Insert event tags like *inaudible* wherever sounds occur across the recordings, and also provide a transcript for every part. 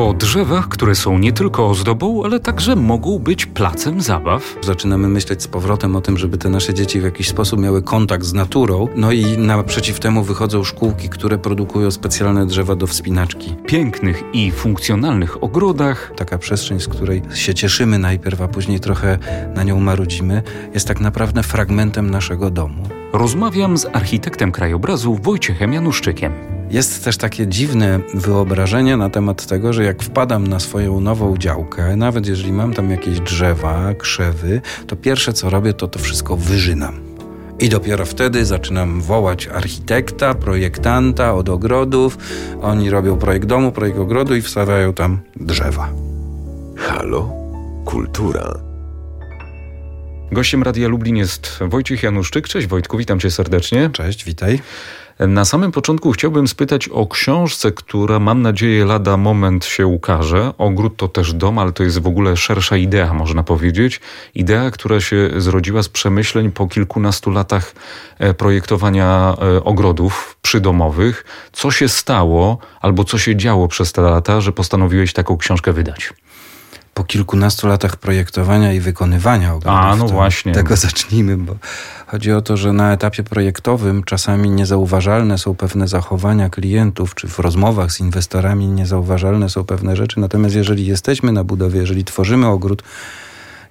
O drzewach, które są nie tylko ozdobą, ale także mogą być placem zabaw. Zaczynamy myśleć z powrotem o tym, żeby te nasze dzieci w jakiś sposób miały kontakt z naturą. No i naprzeciw temu wychodzą szkółki, które produkują specjalne drzewa do wspinaczki. Pięknych i funkcjonalnych ogrodach. Taka przestrzeń, z której się cieszymy najpierw, a później trochę na nią marudzimy, jest tak naprawdę fragmentem naszego domu. Rozmawiam z architektem krajobrazu Wojciechem Januszczykiem. Jest też takie dziwne wyobrażenie na temat tego, że jak wpadam na swoją nową działkę, nawet jeżeli mam tam jakieś drzewa, krzewy, to pierwsze co robię, to to wszystko wyżynam. I dopiero wtedy zaczynam wołać architekta, projektanta od ogrodów. Oni robią projekt domu, projekt ogrodu i wstawiają tam drzewa. Halo? Kultura. Gościem Radia Lublin jest Wojciech Januszczyk. Cześć Wojtku, witam cię serdecznie. Cześć, witaj. Na samym początku chciałbym spytać o książce, która mam nadzieję lada moment się ukaże. Ogród to też dom, ale to jest w ogóle szersza idea, można powiedzieć. Idea, która się zrodziła z przemyśleń po kilkunastu latach e, projektowania e, ogrodów przydomowych. Co się stało albo co się działo przez te lata, że postanowiłeś taką książkę wydać? Po kilkunastu latach projektowania i wykonywania ogrodów. A, no właśnie. Tego zacznijmy, bo chodzi o to, że na etapie projektowym czasami niezauważalne są pewne zachowania klientów, czy w rozmowach z inwestorami niezauważalne są pewne rzeczy. Natomiast jeżeli jesteśmy na budowie, jeżeli tworzymy ogród,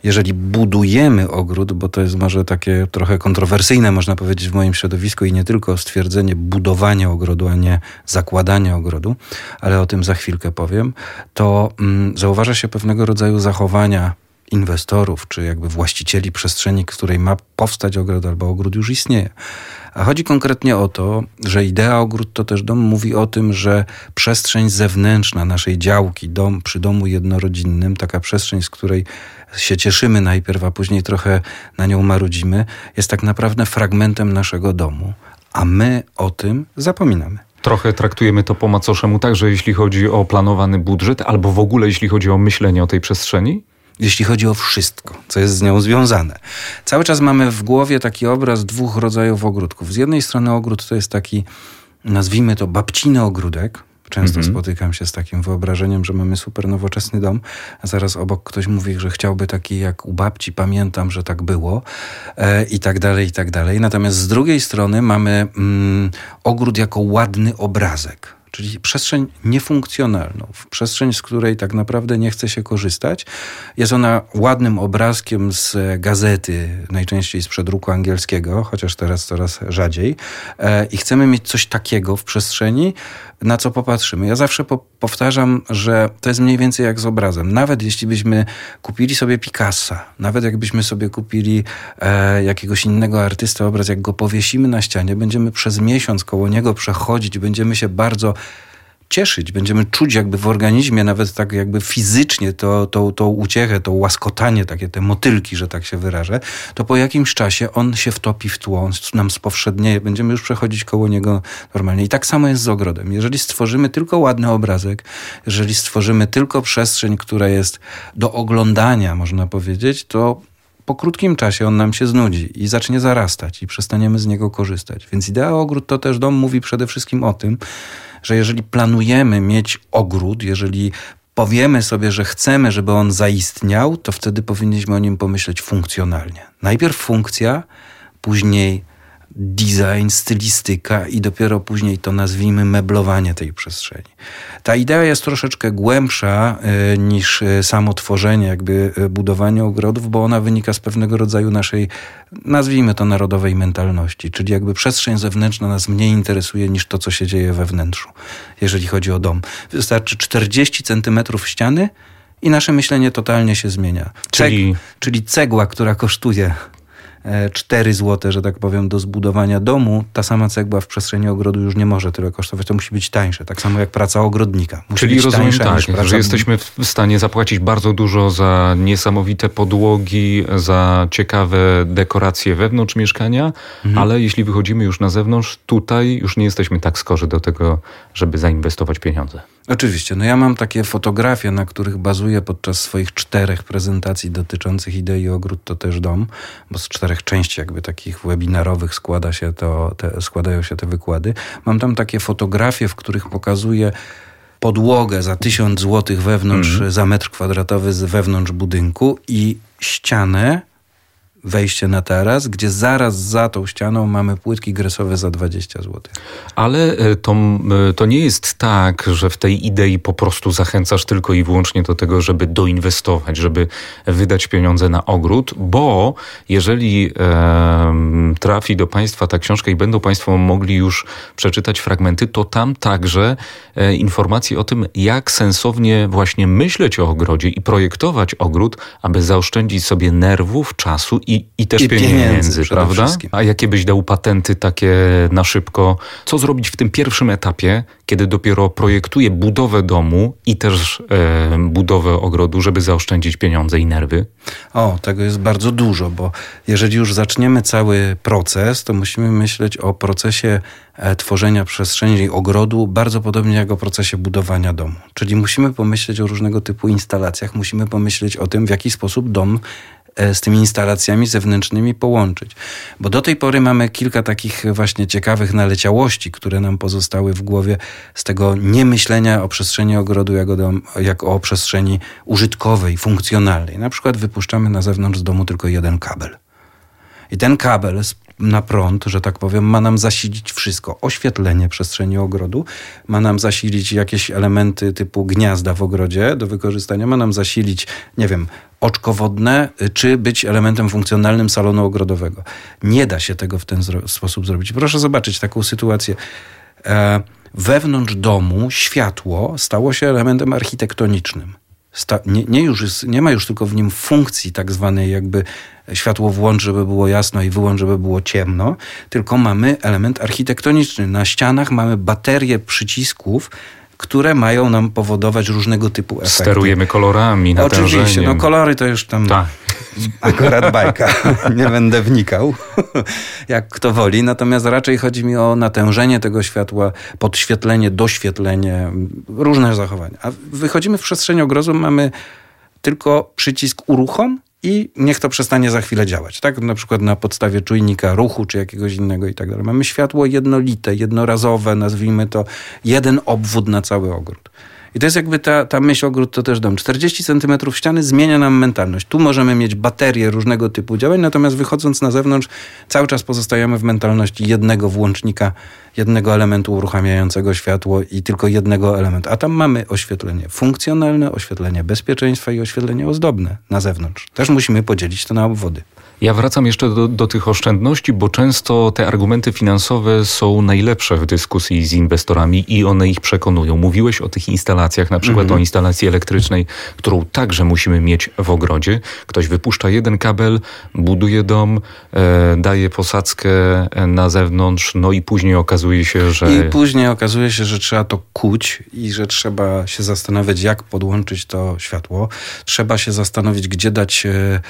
jeżeli budujemy ogród, bo to jest może takie trochę kontrowersyjne, można powiedzieć, w moim środowisku i nie tylko stwierdzenie budowania ogrodu, a nie zakładania ogrodu, ale o tym za chwilkę powiem, to mm, zauważa się pewnego rodzaju zachowania inwestorów, czy jakby właścicieli przestrzeni, której ma powstać ogród albo ogród już istnieje. A chodzi konkretnie o to, że idea ogród to też dom mówi o tym, że przestrzeń zewnętrzna naszej działki, dom przy domu jednorodzinnym, taka przestrzeń, z której się cieszymy najpierw, a później trochę na nią marudzimy, jest tak naprawdę fragmentem naszego domu. A my o tym zapominamy. Trochę traktujemy to po macoszemu także jeśli chodzi o planowany budżet, albo w ogóle jeśli chodzi o myślenie o tej przestrzeni? Jeśli chodzi o wszystko, co jest z nią związane. Cały czas mamy w głowie taki obraz dwóch rodzajów ogródków. Z jednej strony ogród to jest taki, nazwijmy to babciny ogródek, Często mhm. spotykam się z takim wyobrażeniem, że mamy super nowoczesny dom, a zaraz obok ktoś mówi, że chciałby taki jak u babci, pamiętam, że tak było e, i tak dalej, i tak dalej. Natomiast z drugiej strony mamy mm, ogród jako ładny obrazek czyli przestrzeń niefunkcjonalną, przestrzeń, z której tak naprawdę nie chce się korzystać. Jest ona ładnym obrazkiem z gazety, najczęściej z przedruku angielskiego, chociaż teraz coraz rzadziej. E, I chcemy mieć coś takiego w przestrzeni, na co popatrzymy. Ja zawsze po powtarzam, że to jest mniej więcej jak z obrazem. Nawet jeśli byśmy kupili sobie Picassa, nawet jakbyśmy sobie kupili e, jakiegoś innego artysta obraz, jak go powiesimy na ścianie, będziemy przez miesiąc koło niego przechodzić, będziemy się bardzo cieszyć, będziemy czuć jakby w organizmie, nawet tak jakby fizycznie to, to, to uciechę, to łaskotanie, takie te motylki, że tak się wyrażę, to po jakimś czasie on się wtopi w tło, on nam spowszednieje, będziemy już przechodzić koło niego normalnie. I tak samo jest z ogrodem. Jeżeli stworzymy tylko ładny obrazek, jeżeli stworzymy tylko przestrzeń, która jest do oglądania, można powiedzieć, to po krótkim czasie on nam się znudzi i zacznie zarastać i przestaniemy z niego korzystać. Więc idea ogród to też dom mówi przede wszystkim o tym, że jeżeli planujemy mieć ogród, jeżeli powiemy sobie, że chcemy, żeby on zaistniał, to wtedy powinniśmy o nim pomyśleć funkcjonalnie. Najpierw funkcja, później design, stylistyka i dopiero później to nazwijmy meblowanie tej przestrzeni. Ta idea jest troszeczkę głębsza y, niż y, samo tworzenie, jakby y, budowanie ogrodów, bo ona wynika z pewnego rodzaju naszej, nazwijmy to narodowej mentalności, czyli jakby przestrzeń zewnętrzna nas mniej interesuje niż to, co się dzieje we wnętrzu, jeżeli chodzi o dom. Wystarczy 40 centymetrów ściany, i nasze myślenie totalnie się zmienia. Czyli... czyli cegła, która kosztuje 4 zł, że tak powiem, do zbudowania domu, ta sama cegła w przestrzeni ogrodu już nie może tyle kosztować. To musi być tańsze, tak samo jak praca ogrodnika. Musi Czyli rozumiem tak, praca... że jesteśmy w stanie zapłacić bardzo dużo za niesamowite podłogi, za ciekawe dekoracje wewnątrz mieszkania, mhm. ale jeśli wychodzimy już na zewnątrz, tutaj już nie jesteśmy tak skorzy do tego, żeby zainwestować pieniądze. Oczywiście. No ja mam takie fotografie, na których bazuję podczas swoich czterech prezentacji dotyczących idei ogród to też dom, bo z czterech części jakby takich webinarowych składa się to, te, składają się te wykłady. Mam tam takie fotografie, w których pokazuję podłogę za 1000 zł wewnątrz, Mhm. za metr kwadratowy z wewnątrz budynku i ścianę, wejście na taras, gdzie zaraz za tą ścianą mamy płytki gresowe za 20 zł. Ale e, to, e, to nie jest tak, że w tej idei po prostu zachęcasz tylko i wyłącznie do tego, żeby doinwestować, żeby wydać pieniądze na ogród, bo jeżeli em, trafi do Państwa ta książka i będą Państwo mogli już przeczytać fragmenty, to tam także e, informacje o tym, jak sensownie właśnie myśleć o ogrodzie i projektować ogród, aby zaoszczędzić sobie nerwów, czasu i, i też I pieniędzy, pieniędzy prawda? A jakie byś dał patenty takie na szybko? Co zrobić w tym pierwszym etapie, kiedy dopiero projektuję budowę domu i też e, budowę ogrodu, żeby zaoszczędzić pieniądze i nerwy? O, tego jest bardzo dużo, bo jeżeli już zaczniemy cały proces, to musimy myśleć o procesie e, tworzenia przestrzeni ogrodu bardzo podobnie jak o procesie budowania domu. Czyli musimy pomyśleć o różnego typu instalacjach, musimy pomyśleć o tym, w jaki sposób dom z tymi instalacjami zewnętrznymi połączyć. Bo do tej pory mamy kilka takich właśnie ciekawych naleciałości, które nam pozostały w głowie z tego niemyślenia o przestrzeni ogrodu jak o, dom, o przestrzeni użytkowej, funkcjonalnej. Na przykład wypuszczamy na zewnątrz z domu tylko jeden kabel. I ten kabel s- na prąd, że tak powiem, ma nam zasilić wszystko. Oświetlenie przestrzeni ogrodu, ma nam zasilić jakieś elementy typu gniazda w ogrodzie do wykorzystania, ma nam zasilić, nie wiem, oczko wodne, y, czy być elementem funkcjonalnym salonu ogrodowego. Nie da się tego w ten zro- sposób zrobić. Proszę zobaczyć taką sytuację. E, wewnątrz domu światło stało się elementem architektonicznym. Sta- nie, nie, już jest, nie ma już tylko w nim funkcji tak zwanej jakby światło włącz, żeby było jasno i wyłącz, żeby było ciemno, tylko mamy element architektoniczny. Na ścianach mamy baterię przycisków, które mają nam powodować różnego typu efekty. Sterujemy kolorami. Oczywiście, no kolory to już tam Tak. Akurat bajka. *laughs* Nie będę wnikał, *laughs* jak kto woli. Natomiast raczej chodzi mi o natężenie tego światła, podświetlenie, doświetlenie, różne zachowania. A wychodzimy w przestrzeń ogrodu, mamy tylko przycisk uruchom i niech to przestanie za chwilę działać. Tak, na przykład na podstawie czujnika ruchu czy jakiegoś innego i tak dalej. Mamy światło jednolite, jednorazowe, nazwijmy to jeden obwód na cały ogród. I to jest jakby ta, ta myśl ogród to też dom. 40 centymetrów ściany zmienia nam mentalność. Tu możemy mieć baterie różnego typu działań, natomiast wychodząc na zewnątrz cały czas pozostajemy w mentalności jednego włącznika, jednego elementu uruchamiającego światło i tylko jednego elementu. A tam mamy oświetlenie funkcjonalne, oświetlenie bezpieczeństwa i oświetlenie ozdobne na zewnątrz. Też musimy podzielić to na obwody. Ja wracam jeszcze do, do tych oszczędności, bo często te argumenty finansowe są najlepsze w dyskusji z inwestorami i one ich przekonują. Mówiłeś o tych instalacjach, na przykład o instalacji elektrycznej, którą także musimy mieć w ogrodzie. Ktoś wypuszcza jeden kabel, buduje dom, e, daje posadzkę na zewnątrz, no i później okazuje się, że... I później okazuje się, że trzeba to kuć i że trzeba się zastanawiać, jak podłączyć to światło. Trzeba się zastanowić, gdzie dać e,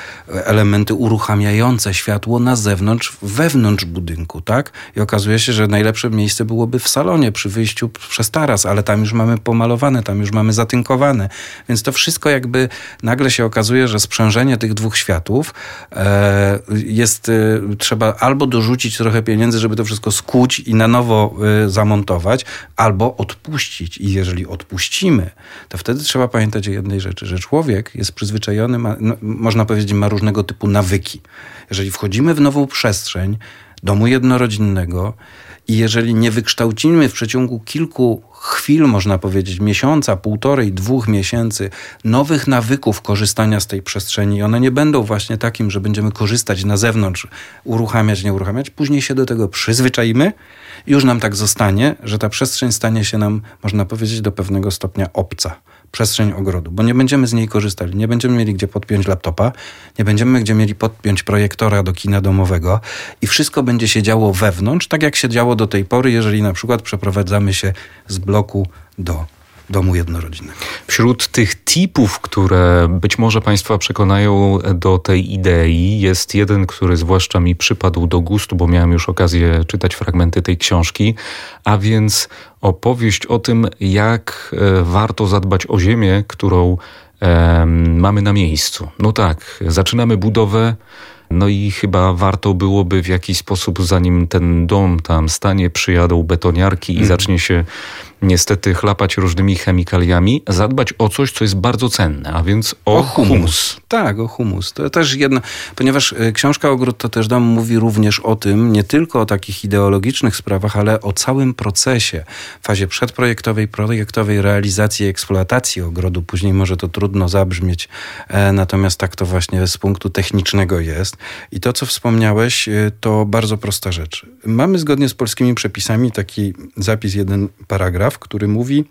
elementy uruchamiające światło na zewnątrz, wewnątrz budynku, tak? I okazuje się, że najlepsze miejsce byłoby w salonie przy wyjściu przez taras, ale tam już mamy pomalowane, tam już mamy zatynkowane. Więc to wszystko jakby nagle się okazuje, że sprzężenie tych dwóch światów e, jest, e, trzeba albo dorzucić trochę pieniędzy, żeby to wszystko skuć i na nowo e, zamontować, albo odpuścić. I jeżeli odpuścimy, to wtedy trzeba pamiętać o jednej rzeczy, że człowiek jest przyzwyczajony, ma, no, można powiedzieć, ma różnego typu nawyki. Jeżeli wchodzimy w nową przestrzeń domu jednorodzinnego i jeżeli nie wykształcimy w przeciągu kilku chwil, można powiedzieć, miesiąca, półtorej, dwóch miesięcy, nowych nawyków korzystania z tej przestrzeni, one nie będą właśnie takim, że będziemy korzystać na zewnątrz, uruchamiać, nie uruchamiać, później się do tego przyzwyczaimy i już nam tak zostanie, że ta przestrzeń stanie się nam, można powiedzieć, do pewnego stopnia obca przestrzeń ogrodu, bo nie będziemy z niej korzystali, nie będziemy mieli gdzie podpiąć laptopa, nie będziemy gdzie mieli podpiąć projektora do kina domowego i wszystko będzie się działo wewnątrz, tak jak się działo do tej pory, jeżeli na przykład przeprowadzamy się z bloku do domu jednorodzinnego. Wśród tych tipów, które być może Państwa przekonają do tej idei, jest jeden, który zwłaszcza mi przypadł do gustu, bo miałem już okazję czytać fragmenty tej książki, a więc opowieść o tym, jak e, warto zadbać o ziemię, którą em, mamy na miejscu. No tak, zaczynamy budowę, No i chyba warto byłoby w jakiś sposób, zanim ten dom tam stanie, przyjadą betoniarki i mm. zacznie się niestety chlapać różnymi chemikaliami, zadbać o coś, co jest bardzo cenne, a więc o, o humus. humus. Tak, o humus. To też jedno, ponieważ e, książka Ogród to też dom mówi również o tym, nie tylko o takich ideologicznych sprawach, ale o całym procesie, fazie przedprojektowej, projektowej, realizacji, eksploatacji ogrodu. Później może to trudno zabrzmieć, e, natomiast tak to właśnie z punktu technicznego jest. I to, co wspomniałeś, e, to bardzo prosta rzecz. Mamy zgodnie z polskimi przepisami taki zapis, jeden paragraf, paragraf, który mówi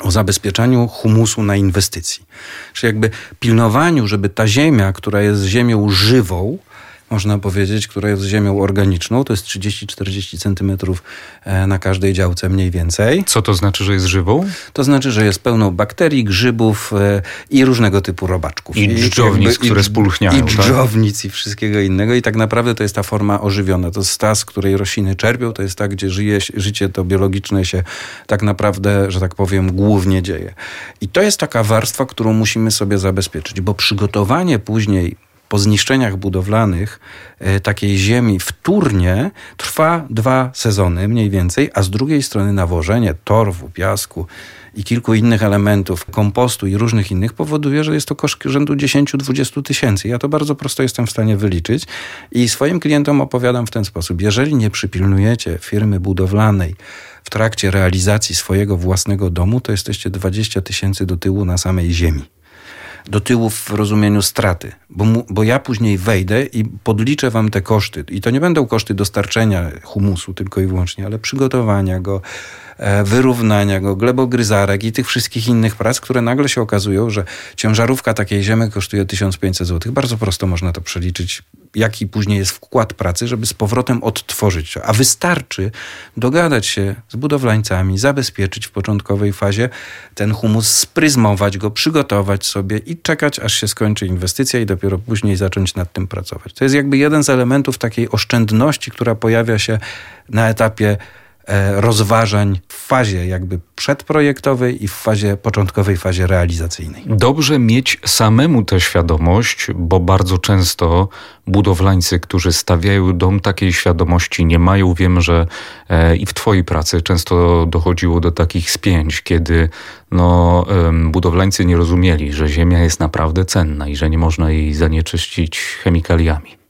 o zabezpieczaniu humusu na inwestycji. Czyli jakby pilnowaniu, żeby ta ziemia, która jest ziemią żywą, można powiedzieć, która jest ziemią organiczną. To jest 30-40 centymetrów e, na każdej działce mniej więcej. Co to znaczy, że jest żywą? To znaczy, że jest pełną bakterii, grzybów e, i różnego typu robaczków. I dżdżownic, które spulchniają. I tak? dżdżownic tak? i wszystkiego innego. I tak naprawdę to jest ta forma ożywiona. To jest ta, z której rośliny czerpią. To jest ta, gdzie żyje, życie to biologiczne się tak naprawdę, że tak powiem, głównie dzieje. I to jest taka warstwa, którą musimy sobie zabezpieczyć, bo przygotowanie później po zniszczeniach budowlanych e, takiej ziemi wtórnie trwa dwa sezony mniej więcej, a z drugiej strony nawożenie torfu, piasku i kilku innych elementów, kompostu i różnych innych powoduje, że jest to koszt rzędu 10-20 tysięcy. Ja to bardzo prosto jestem w stanie wyliczyć i swoim klientom opowiadam w ten sposób. Jeżeli nie przypilnujecie firmy budowlanej w trakcie realizacji swojego własnego domu, to jesteście 20 tysięcy do tyłu na samej ziemi do tyłu w rozumieniu straty, bo, mu, bo ja później wejdę i podliczę wam te koszty. I to nie będą koszty dostarczenia humusu tylko i wyłącznie, ale przygotowania go, wyrównania go, glebogryzarek i tych wszystkich innych prac, które nagle się okazują, że ciężarówka takiej ziemi kosztuje 1500 zł. Bardzo prosto można to przeliczyć, jaki później jest wkład pracy, żeby z powrotem odtworzyć. A wystarczy dogadać się z budowlańcami, zabezpieczyć w początkowej fazie ten humus, spryzmować go, przygotować sobie i czekać, aż się skończy inwestycja i dopiero później zacząć nad tym pracować. To jest jakby jeden z elementów takiej oszczędności, która pojawia się na etapie E, rozważań w fazie jakby przedprojektowej i w fazie początkowej fazie realizacyjnej. Dobrze mieć samemu tę świadomość, bo bardzo często budowlańcy, którzy stawiają dom, takiej świadomości nie mają. Wiem, że e, i w Twojej pracy często dochodziło do takich spięć, kiedy no, budowlańcy nie rozumieli, że ziemia jest naprawdę cenna i że nie można jej zanieczyścić chemikaliami.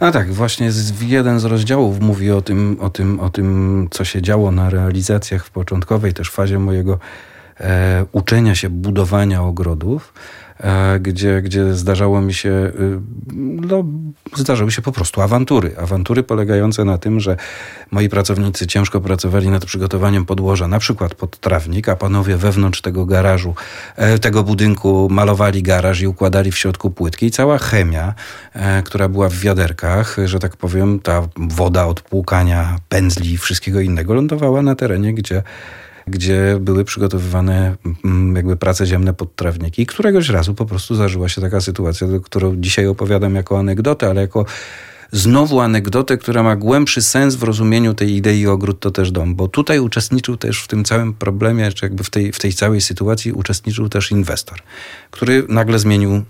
A tak, właśnie z, jeden z rozdziałów mówi o tym, o, tym, o tym, co się działo na realizacjach w początkowej też fazie mojego e, uczenia się budowania ogrodów. E, gdzie, gdzie zdarzało mi się, y, no, zdarzały się po prostu awantury. Awantury polegające na tym, że moi pracownicy ciężko pracowali nad przygotowaniem podłoża, na przykład pod trawnik, a panowie wewnątrz tego garażu, e, tego budynku malowali garaż i układali w środku płytki. I cała chemia, e, która była w wiaderkach, że tak powiem, ta woda od płukania pędzli i wszystkiego innego lądowała na terenie, gdzie gdzie były przygotowywane mm, jakby prace ziemne pod trawniki. I któregoś razu po prostu zdarzyła się taka sytuacja, którą dzisiaj opowiadam jako anegdotę, ale jako znowu anegdotę, która ma głębszy sens w rozumieniu tej idei ogród to też dom, bo tutaj uczestniczył też w tym całym problemie, czy jakby w tej, w tej całej sytuacji uczestniczył też inwestor, który nagle zmienił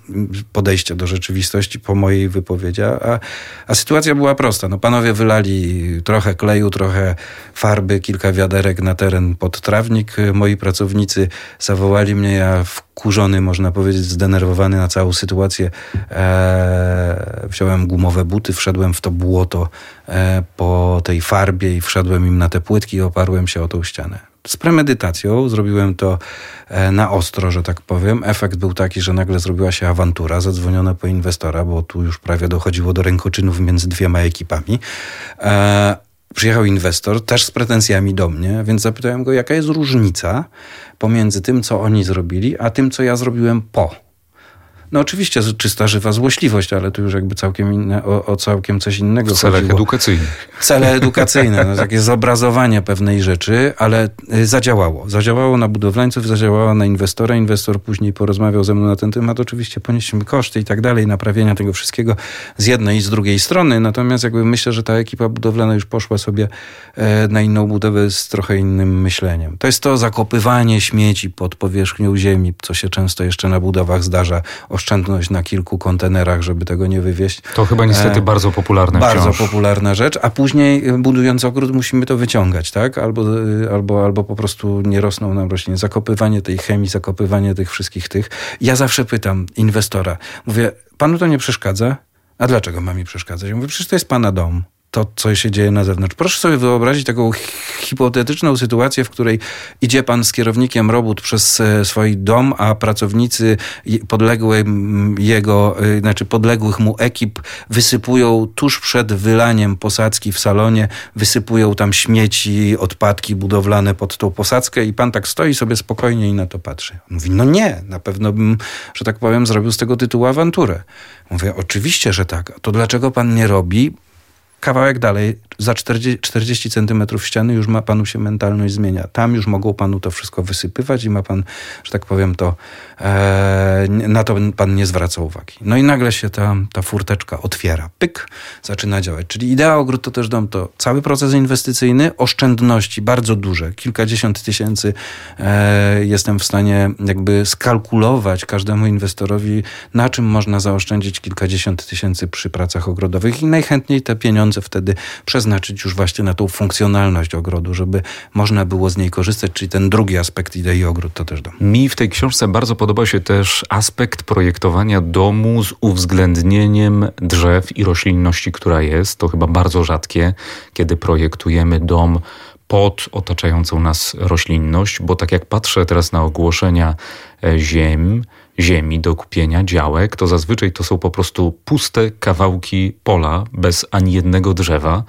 podejście do rzeczywistości po mojej wypowiedzi, a, a sytuacja była prosta. No panowie wylali trochę kleju, trochę farby, kilka wiaderek na teren pod trawnik. Moi pracownicy zawołali mnie, ja wkurzony, można powiedzieć, zdenerwowany na całą sytuację, e, wziąłem gumowe buty, wszedłem w to błoto e, po tej farbie i wszedłem im na te płytki i oparłem się o tą ścianę. Z premedytacją zrobiłem to e, na ostro, że tak powiem. Efekt był taki, że nagle zrobiła się awantura, zadzwoniono po inwestora, bo tu już prawie dochodziło do rękoczynów między dwiema ekipami. E, przyjechał inwestor, też z pretensjami do mnie, więc zapytałem go, jaka jest różnica pomiędzy tym, co oni zrobili, a tym, co ja zrobiłem po. No oczywiście czysta żywa złośliwość, ale tu już jakby całkiem inne, o, o całkiem coś innego W celach chodziło. edukacyjnych. Cele *laughs* edukacyjne, no, takie zobrazowanie pewnej rzeczy, ale y, zadziałało. Zadziałało na budowlańców, zadziałało na inwestora. Inwestor później porozmawiał ze mną na ten temat. Oczywiście ponieśliśmy koszty i tak dalej, naprawienia tego wszystkiego z jednej i z drugiej strony. Natomiast jakby myślę, że ta ekipa budowlana już poszła sobie e, na inną budowę z trochę innym myśleniem. To jest to zakopywanie śmieci pod powierzchnią ziemi, co się często jeszcze na budowach zdarza oszczędność na kilku kontenerach, żeby tego nie wywieźć. To chyba niestety e, bardzo popularne Bardzo wciąż. popularna rzecz, a później budując ogród musimy to wyciągać, tak? Albo, albo, albo po prostu nie rosną nam rośliny. Zakopywanie tej chemii, zakopywanie tych wszystkich tych. Ja zawsze pytam inwestora, mówię, panu to nie przeszkadza? A dlaczego ma mi przeszkadzać? Ja mówię, przecież to jest pana dom to, co się dzieje na zewnątrz. Proszę sobie wyobrazić taką hipotetyczną sytuację, w której idzie pan z kierownikiem robót przez e, swój dom, a pracownicy podległe jego, e, znaczy podległych mu ekip wysypują tuż przed wylaniem posadzki w salonie, wysypują tam śmieci, odpadki budowlane pod tą posadzkę i pan tak stoi sobie spokojnie i na to patrzy. Mówi, no nie, na pewno bym, że tak powiem, zrobił z tego tytułu awanturę. Mówię, oczywiście, że tak. To dlaczego pan nie robi? Kawałek dalej, za 40, 40 centymetrów ściany już ma panu się mentalność zmienia. Tam już mogą panu to wszystko wysypywać i ma pan, że tak powiem, to e, na to pan nie zwraca uwagi. No i nagle się ta, ta furteczka otwiera. Pyk, zaczyna działać. Czyli idea ogród to też dom to cały proces inwestycyjny, oszczędności bardzo duże, kilkadziesiąt tysięcy e, jestem w stanie jakby skalkulować każdemu inwestorowi, na czym można zaoszczędzić kilkadziesiąt tysięcy przy pracach ogrodowych i najchętniej te pieniądze wtedy przeznaczyć już właśnie na tą funkcjonalność ogrodu, żeby można było z niej korzystać, czyli ten drugi aspekt idei ogród to też dom. Mi w tej książce bardzo podoba się też aspekt projektowania domu z uwzględnieniem drzew i roślinności, która jest. To chyba bardzo rzadkie, kiedy projektujemy dom pod otaczającą nas roślinność, bo tak jak patrzę teraz na ogłoszenia e, ziem, ziemi do kupienia działek, to zazwyczaj to są po prostu puste kawałki pola bez ani jednego drzewa.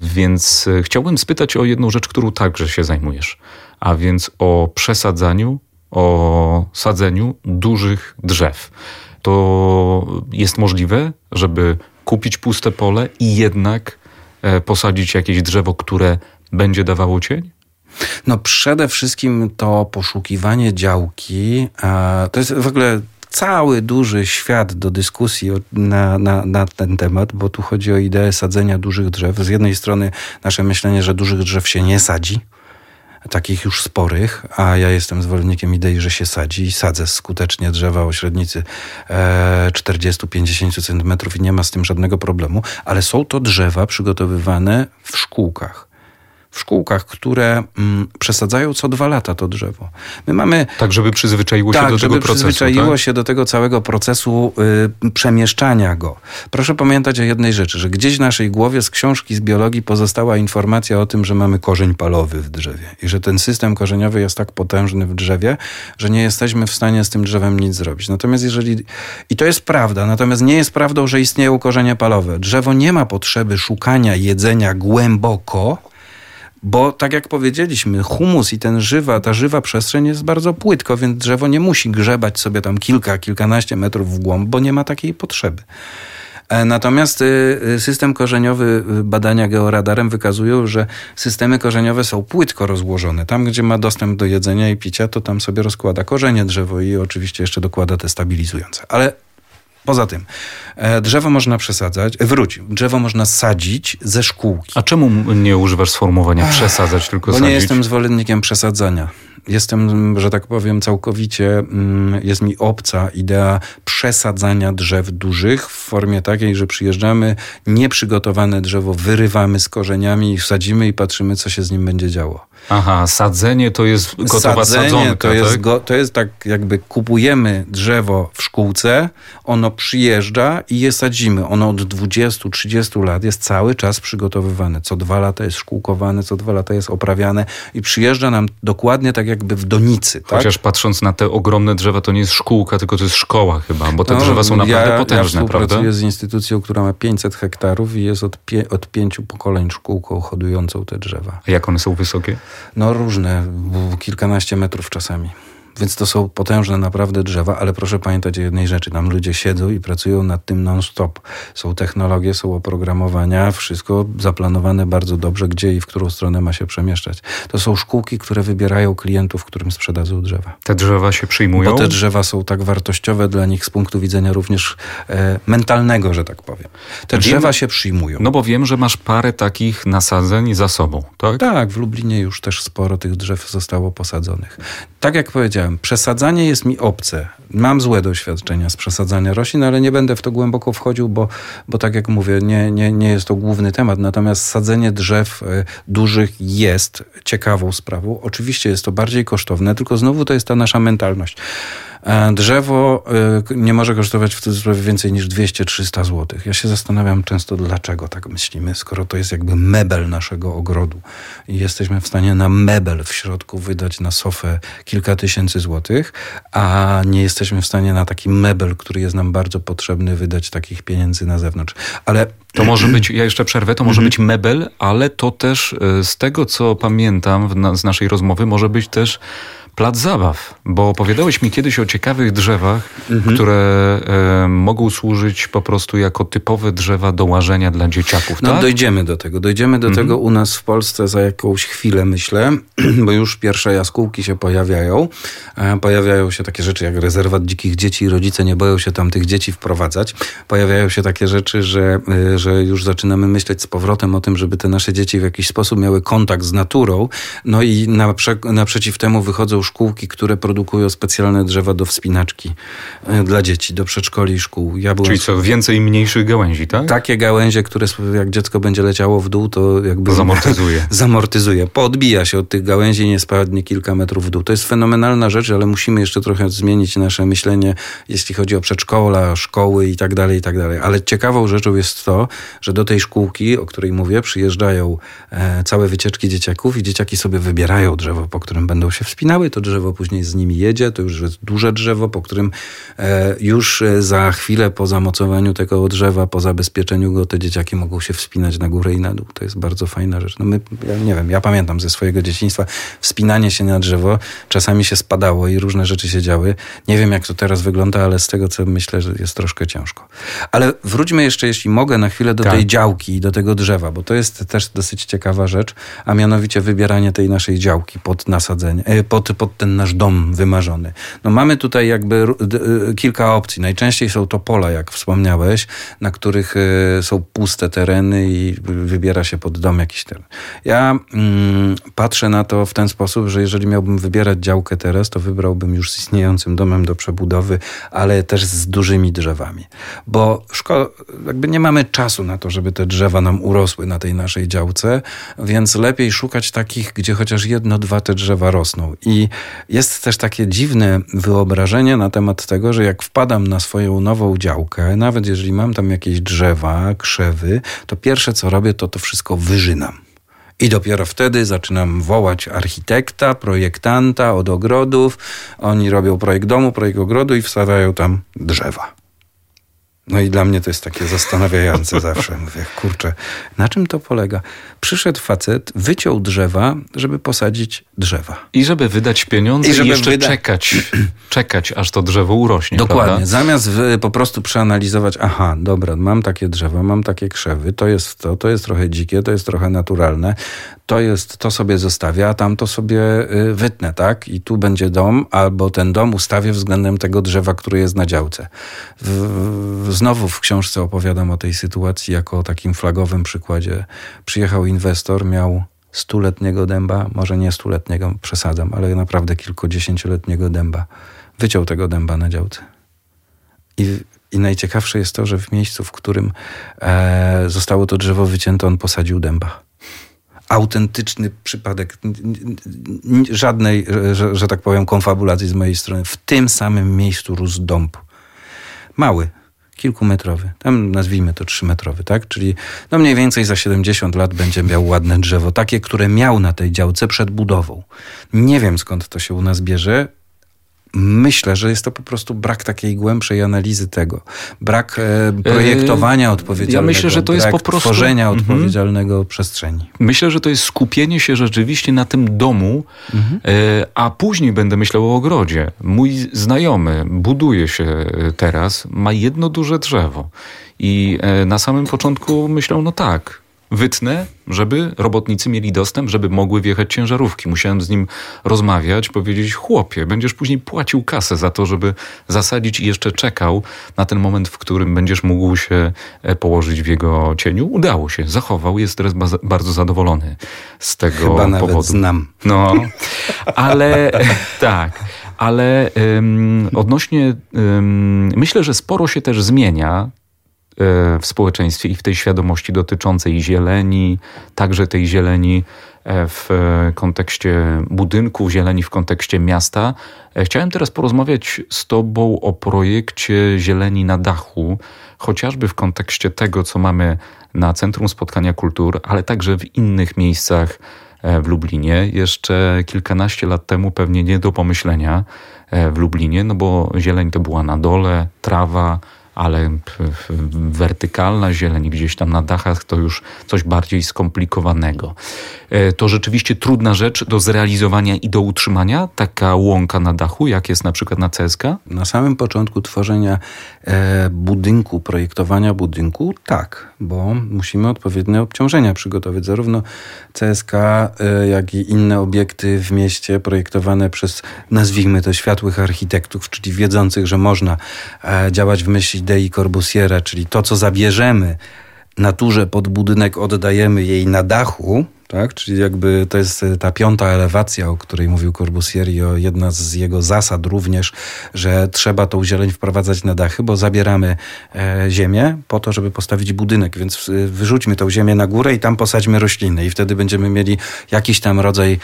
Więc e, chciałbym spytać o jedną rzecz, którą także się zajmujesz, a więc o przesadzaniu, o sadzeniu dużych drzew. To jest możliwe, żeby kupić puste pole i jednak e, posadzić jakieś drzewo, które będzie dawało cień? No przede wszystkim to poszukiwanie działki, to jest w ogóle cały duży świat do dyskusji na, na, na ten temat, bo tu chodzi o ideę sadzenia dużych drzew. Z jednej strony nasze myślenie, że dużych drzew się nie sadzi, takich już sporych, a ja jestem zwolennikiem idei, że się sadzi i sadzę skutecznie drzewa o średnicy 40-50 cm i nie ma z tym żadnego problemu, ale są to drzewa przygotowywane w szkółkach w szkółkach, które mm, przesadzają co dwa lata to drzewo. My mamy... Tak, żeby przyzwyczaiło się tak, do tego procesu. Tak, żeby przyzwyczaiło się do tego całego procesu y, przemieszczania go. Proszę pamiętać o jednej rzeczy, że gdzieś w naszej głowie z książki z biologii pozostała informacja o tym, że mamy korzeń palowy w drzewie i że ten system korzeniowy jest tak potężny w drzewie, że nie jesteśmy w stanie z tym drzewem nic zrobić. Natomiast jeżeli... I to jest prawda, natomiast nie jest prawdą, że istnieją korzenie palowe. Drzewo nie ma potrzeby szukania jedzenia głęboko, bo tak jak powiedzieliśmy, humus i ten żywa, ta żywa przestrzeń jest bardzo płytko, więc drzewo nie musi grzebać sobie tam kilka, kilkanaście metrów w głąb, bo nie ma takiej potrzeby. E, natomiast y, y, system korzeniowy y, badania georadarem wykazują, że systemy korzeniowe są płytko rozłożone. Tam, gdzie ma dostęp do jedzenia i picia, to tam sobie rozkłada korzenie drzewo i oczywiście jeszcze dokłada te stabilizujące. Ale Poza tym, e, drzewo można przesadzać, e, wróć, drzewo można sadzić ze szkółki. A czemu nie używasz sformułowania przesadzać, tylko Bo sadzić? Bo nie jestem zwolennikiem przesadzania jestem, że tak powiem, całkowicie, mm, jest mi obca idea przesadzania drzew dużych w formie takiej, że przyjeżdżamy, nieprzygotowane drzewo wyrywamy z korzeniami i sadzimy i patrzymy, co się z nim będzie działo. Aha, sadzenie to jest gotowa sadzenie sadzonka, to jest, tak? Go, to jest tak jakby kupujemy drzewo w szkółce, ono przyjeżdża i je sadzimy. Ono od 20-30 lat jest cały czas przygotowywane. Co dwa lata jest szkółkowane, co dwa lata jest oprawiane i przyjeżdża nam dokładnie tak jakby w donicy. Tak? Chociaż patrząc na te ogromne drzewa, to nie jest szkółka, tylko to jest szkoła chyba, bo te no, drzewa są naprawdę ja, potężne, ja prawda? Ja z instytucją, która ma 500 hektarów i jest od, pie, od pięciu pokoleń szkółką hodującą te drzewa. A jak one są wysokie? No różne, kilkanaście metrów czasami. Więc to są potężne naprawdę drzewa, ale proszę pamiętać o jednej rzeczy. Tam ludzie siedzą i pracują nad tym non-stop. Są technologie, są oprogramowania, wszystko zaplanowane bardzo dobrze, gdzie i w którą stronę ma się przemieszczać. To są szkółki, które wybierają klientów, którym sprzedadzą drzewa. Te drzewa się przyjmują? Bo te drzewa są tak wartościowe dla nich z punktu widzenia również e, mentalnego, że tak powiem. Te drzewa się przyjmują. No bo wiem, że masz parę takich nasadzeń za sobą, tak? Tak, w Lublinie już też sporo tych drzew zostało posadzonych. Tak jak powiedziałem, powiedziałem, przesadzanie jest mi obce. Mam złe doświadczenia z przesadzania roślin, ale nie będę w to głęboko wchodził, bo, bo tak jak mówię, nie, nie, nie jest to główny temat. Natomiast sadzenie drzew e, dużych jest ciekawą sprawą. Oczywiście jest to bardziej kosztowne, tylko znowu to jest ta nasza mentalność. E, drzewo e, nie może kosztować w cudzysłowie więcej niż 200-300 zł. Ja się zastanawiam często, dlaczego tak myślimy, skoro to jest jakby mebel naszego ogrodu i jesteśmy w stanie na mebel w środku wydać na sofę kilka tysięcy złotych, a nie jesteśmy w stanie na taki mebel, który jest nam bardzo potrzebny, wydać takich pieniędzy na zewnątrz. Ale to może *clears throat* być, ja jeszcze przerwę, to może mhm. być mebel, ale to też e, z tego, co pamiętam z naszej rozmowy, może być też plac zabaw, bo opowiadałeś mi kiedyś o ciekawych drzewach, mhm. które e, mogą służyć po prostu jako typowe drzewa do łażenia dla dzieciaków. No tak? dojdziemy do tego. Dojdziemy do mhm. tego u nas w Polsce za jakąś chwilę, myślę, *clears throat* bo już pierwsze jaskółki się pojawiają. E, pojawiają się takie rzeczy jak rezerwat dzikich dzieci i rodzice nie boją się tam tych dzieci wprowadzać. Pojawiają się takie rzeczy, że, e, że już zaczynamy myśleć z powrotem o tym, żeby te nasze dzieci w jakiś sposób miały kontakt z naturą. No i naprzeciw temu wychodzą szkółki, które produkują specjalne drzewa do wspinaczki e, dla dzieci, do przedszkoli i szkół. Ja byłem... Czyli co, więcej mniejszych gałęzi, tak? Takie gałęzie, które jak dziecko będzie leciało w dół, to jakby... Zamortyzuje. *laughs* zamortyzuje. Poodbija się od tych gałęzi i nie spadnie kilka metrów w dół. To jest fenomenalna rzecz, ale musimy jeszcze trochę zmienić nasze myślenie, jeśli chodzi o przedszkola, szkoły i tak dalej, i tak dalej. Ale ciekawą rzeczą jest to, że do tej szkółki, o której mówię, przyjeżdżają e, całe wycieczki dzieciaków i dzieciaki sobie wybierają drzewo, po którym będą się wspinały. To drzewo później z nimi jedzie, to już jest duże drzewo, po którym e, już e, za chwilę po zamocowaniu tego drzewa, po zabezpieczeniu go, te dzieciaki mogą się wspinać na górę i na dół. To jest bardzo fajna rzecz. No my, ja nie wiem, ja pamiętam ze swojego dzieciństwa wspinanie się na drzewo, czasami się spadało i różne rzeczy się działy. Nie wiem, jak to teraz wygląda, ale z tego, co myślę, że jest troszkę ciężko. Ale wróćmy jeszcze, jeśli mogę, na chwilę do tak. tej działki i do tego drzewa, bo to jest też dosyć ciekawa rzecz, a mianowicie wybieranie tej naszej działki pod nasadzenie, e, pod, pod ten nasz dom wymarzony. No mamy tutaj jakby y, kilka opcji. Najczęściej są to pola, jak wspomniałeś, na których y, są puste tereny i wybiera się pod dom jakiś teren. Ja mm, patrzę na to w ten sposób, że jeżeli miałbym wybierać działkę teraz, to wybrałbym już z istniejącym domem do przebudowy, ale też z dużymi drzewami. Bo szko- jakby nie mamy czasu na to, żeby te drzewa nam urosły na tej naszej działce, więc lepiej szukać takich, gdzie chociaż jedno, dwa te drzewa rosną. I jest też takie dziwne wyobrażenie na temat tego, że jak wpadam na swoją nową działkę, nawet jeżeli mam tam jakieś drzewa, krzewy, to pierwsze co robię, to to wszystko wyżynam. I dopiero wtedy zaczynam wołać architekta, projektanta od ogrodów. Oni robią projekt domu, projekt ogrodu i wstawiają tam drzewa. No i dla mnie to jest takie zastanawiające *laughs* zawsze. Mówię, kurczę, na czym to polega? Przyszedł facet, wyciął drzewa, żeby posadzić drzewa. I żeby wydać pieniądze i, żeby i jeszcze wyda... czekać, *clears throat* czekać, aż to drzewo urośnie. Dokładnie. Prawda? Zamiast po prostu przeanalizować, aha, dobra, mam takie drzewa, mam takie krzewy, to jest to, to jest trochę dzikie, to jest trochę naturalne, to jest, to sobie zostawię, a tam to sobie y, wytnę, tak? I tu będzie dom, albo ten dom ustawię względem tego drzewa, które jest na działce. W, znowu w książce opowiadam o tej sytuacji jako o takim flagowym przykładzie. Przyjechał inwestor, miał stuletniego dęba, może nie stuletniego, przesadzam, ale naprawdę kilkudziesięcioletniego dęba. Wyciął tego dęba na działce. I, I najciekawsze jest to, że w miejscu, w którym e, zostało to drzewo wycięte, on posadził dęba autentyczny przypadek, żadnej, że, że, tak powiem, konfabulacji z mojej strony. W tym samym miejscu rósł dąb. Mały, kilkumetrowy, tam nazwijmy to trzymetrowy, tak? Czyli no mniej więcej za 70 lat będzie miał ładne drzewo, takie, które miał na tej działce przed budową. Nie wiem skąd to się u nas bierze. Myślę, że jest to po prostu brak takiej głębszej analizy tego. Brak e, projektowania odpowiedzialnego. Ja myślę, że to jest po prostu tworzenia mhm. odpowiedzialnego przestrzeni. Myślę, że to jest skupienie się rzeczywiście na tym domu, mhm. e, a później będę myślał o ogrodzie. Mój znajomy buduje się e, teraz, ma jedno duże drzewo. I e, na samym początku myślał, no tak, wytnę, żeby robotnicy mieli dostęp, żeby mogły wjechać ciężarówki. Musiałem z nim rozmawiać, powiedzieć, chłopie, będziesz później płacił kasę za to, żeby zasadzić i jeszcze czekał na ten moment, w którym będziesz mógł się e, położyć w jego cieniu. Udało się, zachował, jest teraz bardzo zadowolony z tego Chyba powodu. Nawet znam. No, *laughs* ale *laughs* tak. Ale um, odnośnie, um, myślę, że sporo się też zmienia w społeczeństwie i w tej świadomości dotyczącej zieleni, także tej zieleni e, w kontekście budynków, zieleni w kontekście miasta. E, chciałem teraz porozmawiać z Tobą o projekcie Zieleni na dachu, chociażby w kontekście tego, co mamy na Centrum Spotkania Kultur, ale także w innych miejscach E, w Lublinie. Jeszcze kilkanaście lat temu pewnie nie do pomyślenia e, w Lublinie, no bo zieleń to była na dole, trawa, ale wertykalna zieleń gdzieś tam na dachach to już coś bardziej skomplikowanego. E, to rzeczywiście trudna rzecz do zrealizowania i do utrzymania, taka łąka na dachu, jak jest na przykład na CSK? Na samym początku tworzenia e, budynku, projektowania budynku, tak, bo musimy odpowiednie obciążenia przygotować. Zarówno CSK, e, jak i inne obiekty w mieście projektowane przez, nazwijmy to, światłych architektów, czyli wiedzących, że można działać w myśl idei Corbusiera, czyli to, co zabierzemy naturze pod budynek, oddajemy jej na dachu, tak? Czyli jakby to jest e, ta piąta elewacja, o której mówił Corbusier i jedna z jego zasad również, że trzeba tą zieleń wprowadzać na dachy, bo zabieramy e, ziemię po to, żeby postawić budynek, więc e, wyrzućmy tą ziemię na górę i tam posadźmy rośliny i wtedy będziemy mieli jakiś tam rodzaj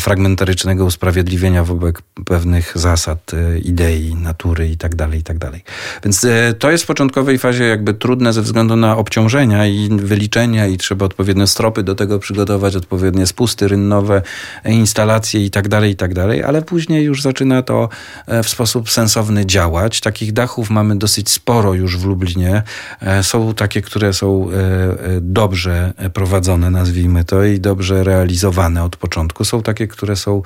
fragmentarycznego usprawiedliwienia wobec pewnych zasad, idei, natury i tak dalej, i tak dalej. Więc to jest w początkowej fazie jakby trudne ze względu na obciążenia i wyliczenia i trzeba odpowiednie stropy do tego przygotować odpowiednie spusty rynnowe, instalacje i tak dalej, i tak ale później już zaczyna to e, w sposób sensowny działać. Takich dachów mamy dosyć sporo już w Lublinie. E, są takie, które są e, dobrze prowadzone, nazwijmy to, i dobrze realizowane od początku. Są takie, które są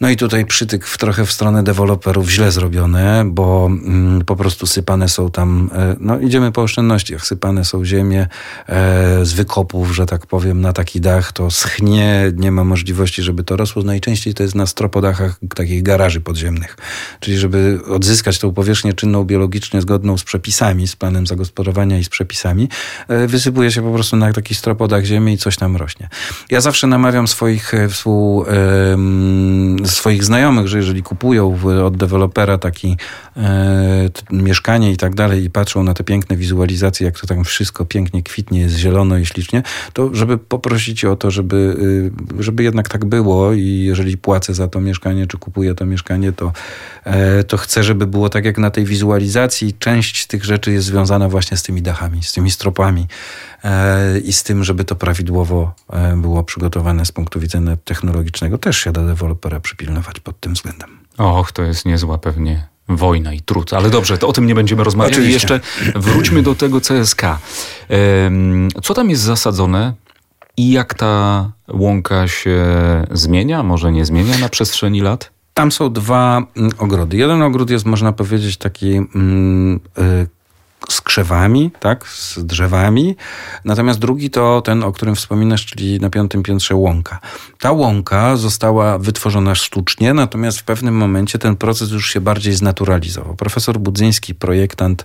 no i tutaj przytyk w, trochę w stronę deweloperów źle zrobione, bo mm, po prostu sypane są tam, e, no idziemy po oszczędnościach, sypane są ziemie e, z wykopów, że tak powiem, na taki dach, to schnie, nie ma możliwości, żeby to rosło. Najczęściej to jest na stropodachach takich garaży podziemnych. Czyli żeby odzyskać tą powierzchnię czynną biologicznie zgodną z przepisami, z planem zagospodarowania i z przepisami, e, wysypuje się po prostu na taki stropodach ziemi i coś tam rośnie. Ja zawsze namawiam swoich współ, swoich znajomych, że jeżeli kupują od dewelopera taki e, mieszkanie i tak dalej i patrzą na te piękne wizualizacje, jak to tam wszystko pięknie kwitnie, jest zielono i ślicznie, to żeby poprosić o to, żeby, y, żeby jednak tak było i jeżeli płacę za to mieszkanie, czy kupuję to mieszkanie, to, e, to chcę, żeby było tak jak na tej wizualizacji. Część tych rzeczy jest związana właśnie z tymi dachami, z tymi stropami i z tym, żeby to prawidłowo e, było przygotowane z punktu widzenia technologicznego. Też się da dewelopera przy przypilnować pod tym względem. Och, to jest niezła pewnie wojna i trud. Ale dobrze, to o tym nie będziemy rozmawiać. Oczywiście. Jeszcze wróćmy do tego CSK. Co tam jest zasadzone i jak ta łąka się zmienia, może nie zmienia na przestrzeni lat? Tam są dwa mm, ogrody. Jeden ogród jest, można powiedzieć, taki mm, y, z krzewami, tak, z drzewami. Natomiast drugi to ten, o którym wspominasz, czyli na piątym piętrze łąka. Ta łąka została wytworzona sztucznie, natomiast w pewnym momencie ten proces już się bardziej znaturalizował. Profesor Budzyński, projektant